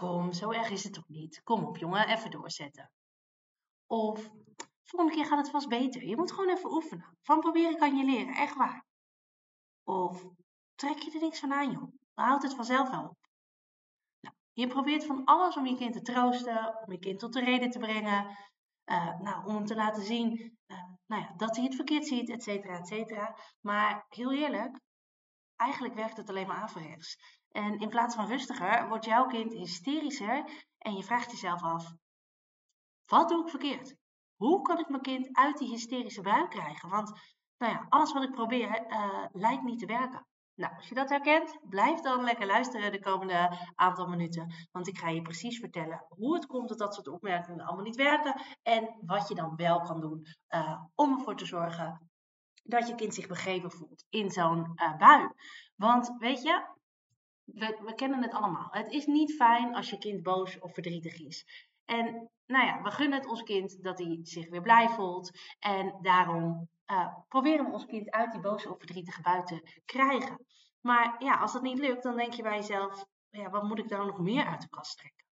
Kom, zo erg is het toch niet. Kom op, jongen, even doorzetten. Of, volgende keer gaat het vast beter. Je moet gewoon even oefenen. Van proberen kan je leren, echt waar. Of, trek je er niks van aan, joh. Dan houdt het vanzelf wel op. Nou, je probeert van alles om je kind te troosten, om je kind tot de reden te brengen. Uh, nou, om hem te laten zien uh, nou ja, dat hij het verkeerd ziet, et cetera, et cetera. Maar heel eerlijk, eigenlijk werkt het alleen maar averechts. En in plaats van rustiger wordt jouw kind hysterischer en je vraagt jezelf af: wat doe ik verkeerd? Hoe kan ik mijn kind uit die hysterische bui krijgen? Want nou ja, alles wat ik probeer uh, lijkt niet te werken. Nou, als je dat herkent, blijf dan lekker luisteren de komende aantal minuten. Want ik ga je precies vertellen hoe het komt dat dat soort opmerkingen allemaal niet werken. En wat je dan wel kan doen uh, om ervoor te zorgen dat je kind zich begrepen voelt in zo'n uh, bui. Want weet je, we, kennen het allemaal. Het is niet fijn als je kind boos of verdrietig is. En nou ja, we gunnen het ons kind dat hij zich weer blij voelt. En daarom uh, proberen we ons kind uit die boze of verdrietige bui te krijgen. Maar ja, als dat niet lukt, dan denk je bij jezelf, ja, wat moet ik daar nog meer uit de kast trekken?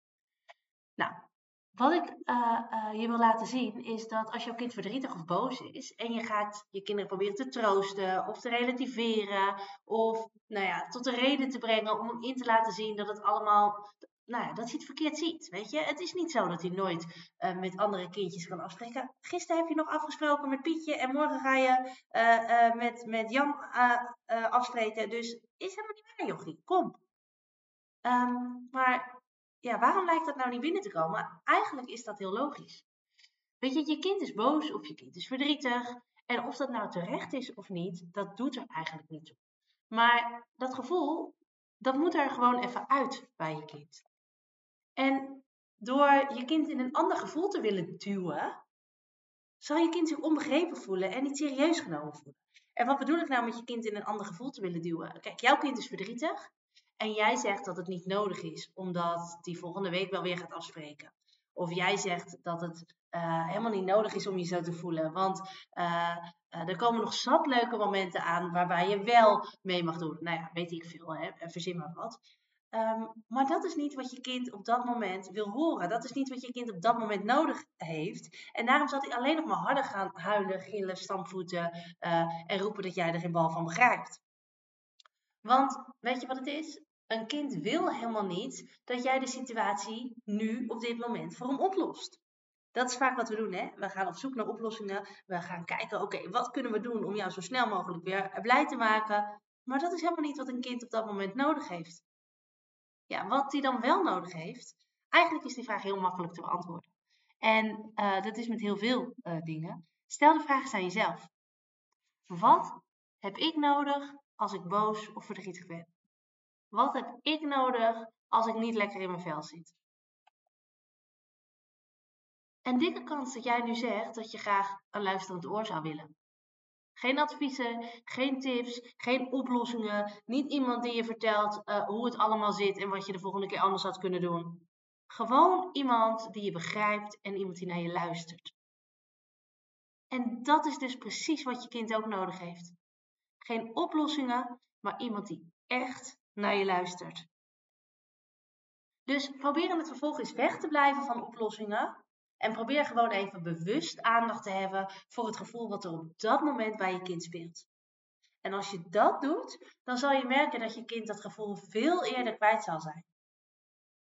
Nou, wat ik uh, uh, je wil laten zien is dat als jouw kind verdrietig of boos is en je gaat je kinderen proberen te troosten of te relativeren of nou ja, tot de reden te brengen om hem in te laten zien dat het allemaal, nou ja, dat hij het verkeerd ziet. Weet je, het is niet zo dat hij nooit uh, met andere kindjes kan afspreken. Gisteren heb je nog afgesproken met Pietje en morgen ga je met, met Jan afspreken. Dus is helemaal niet waar, jochie. Kom. Um, maar ja, waarom lijkt dat nou niet binnen te komen? Eigenlijk is dat heel logisch. Weet je, je kind is boos of je kind is verdrietig. En of dat nou terecht is of niet, dat doet er eigenlijk niet toe. Maar dat gevoel, dat moet er gewoon even uit bij je kind. En door je kind in een ander gevoel te willen duwen, zal je kind zich onbegrepen voelen en niet serieus genomen voelen. En wat bedoel ik nou met je kind in een ander gevoel te willen duwen? Kijk, jouw kind is verdrietig en jij zegt dat het niet nodig is, omdat die volgende week wel weer gaat afspreken. Of jij zegt dat het uh, helemaal niet nodig is om je zo te voelen. Want uh, uh, er komen nog zat leuke momenten aan waarbij je wel mee mag doen. Nou ja, weet ik veel, hè? verzin maar wat. Um, maar dat is niet wat je kind op dat moment wil horen. Dat is niet wat je kind op dat moment nodig heeft. En daarom zal hij alleen nog maar harder gaan huilen, gillen, stampvoeten en roepen dat jij er geen bal van begrijpt. Want weet je wat het is? Een kind wil helemaal niet dat jij de situatie nu op dit moment voor hem oplost. Dat is vaak wat we doen, hè? We gaan op zoek naar oplossingen. We gaan kijken, oké, wat kunnen we doen om jou zo snel mogelijk weer blij te maken? Maar dat is helemaal niet wat een kind op dat moment nodig heeft. Ja, wat hij dan wel nodig heeft, eigenlijk is die vraag heel makkelijk te beantwoorden. En uh, dat is met heel veel uh, dingen. Stel de vraag eens aan jezelf. Wat heb ik nodig als ik boos of verdrietig ben? Wat heb ik nodig als ik niet lekker in mijn vel zit? En dikke kans dat jij nu zegt dat je graag een luisterend oor zou willen. Geen adviezen, geen tips, geen oplossingen. Niet iemand die je vertelt uh, hoe het allemaal zit en wat je de volgende keer anders had kunnen doen. Gewoon iemand die je begrijpt en iemand die naar je luistert. En dat is dus precies wat je kind ook nodig heeft. Geen oplossingen, maar iemand die echt naar je luistert. Dus probeer in het vervolg eens weg te blijven van oplossingen. En probeer gewoon even bewust aandacht te hebben voor het gevoel wat er op dat moment bij je kind speelt. En als je dat doet, dan zal je merken dat je kind dat gevoel veel eerder kwijt zal zijn.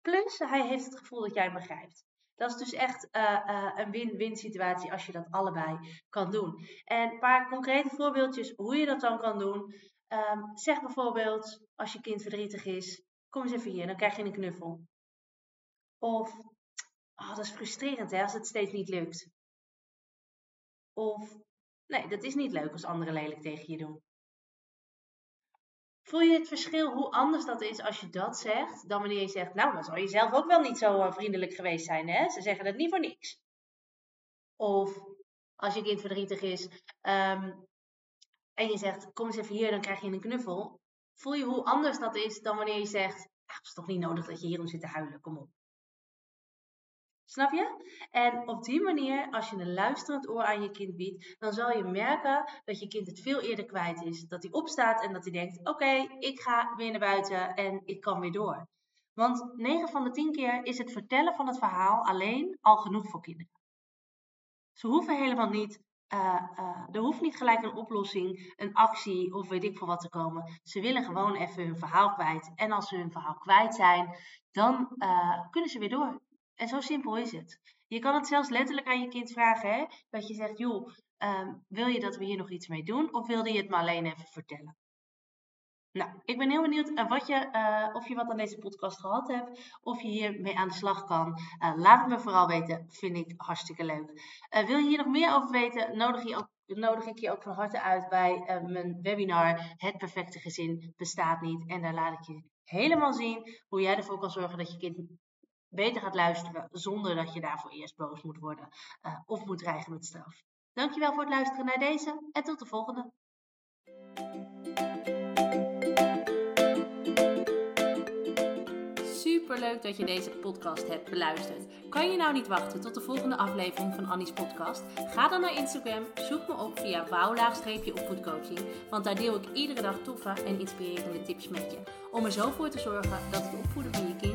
Plus, hij heeft het gevoel dat jij hem begrijpt. Dat is dus echt uh, uh, een win-win situatie als je dat allebei kan doen. En een paar concrete voorbeeldjes hoe je dat dan kan doen. Um, zeg bijvoorbeeld, als je kind verdrietig is, kom eens even hier, dan krijg je een knuffel. Of, oh, dat is frustrerend hè, als het steeds niet lukt. Of, Nee, dat is niet leuk als anderen lelijk tegen je doen. Voel je het verschil hoe anders dat is als je dat zegt, dan wanneer je zegt, nou, dan zal je zelf ook wel niet zo eh, vriendelijk geweest zijn, hè? Ze zeggen het niet voor niks. Of als je kind verdrietig is ehm, en je zegt, kom eens even hier, dan krijg je een knuffel. Voel je hoe anders dat is dan wanneer je zegt, het is toch niet nodig dat je hierom zit te huilen, kom op. Snap je? En op die manier, als je een luisterend oor aan je kind biedt, dan zal je merken dat je kind het veel eerder kwijt is. Dat hij opstaat en dat hij denkt: Oké, ik ga weer naar buiten en ik kan weer door. Want 9 van de 10 keer is het vertellen van het verhaal alleen al genoeg voor kinderen. Ze hoeven helemaal niet, uh, uh, er hoeft niet gelijk een oplossing, een actie of weet ik veel wat te komen. Ze willen gewoon even hun verhaal kwijt. En als ze hun verhaal kwijt zijn, dan uh, kunnen ze weer door. En zo simpel is het. Je kan het zelfs letterlijk aan je kind vragen, hè? dat je zegt, joh, um, wil je dat we hier nog iets mee doen of wilde je het maar alleen even vertellen? Nou, ik ben heel benieuwd uh, wat je, uh, of je wat aan deze podcast gehad hebt, of je hiermee aan de slag kan. Uh, laat het me vooral weten, vind ik hartstikke leuk. wil je hier nog meer over weten, nodig, je ook, nodig ik je ook van harte uit bij mijn webinar Het Perfecte Gezin Bestaat Niet. En daar laat ik je helemaal zien hoe jij ervoor kan zorgen dat je kind beter gaat luisteren zonder dat je daarvoor eerst boos moet worden uh, of moet dreigen met straf. Dankjewel voor het luisteren naar deze en tot de volgende. Superleuk dat je deze podcast hebt beluisterd. Kan je nou niet wachten tot de volgende aflevering van Annie's podcast? Ga dan naar Instagram, zoek me op via wouw-opvoedcoaching, want daar deel ik iedere dag toffe en inspirerende tips met je. Om er zo voor te zorgen dat het opvoeden van je kind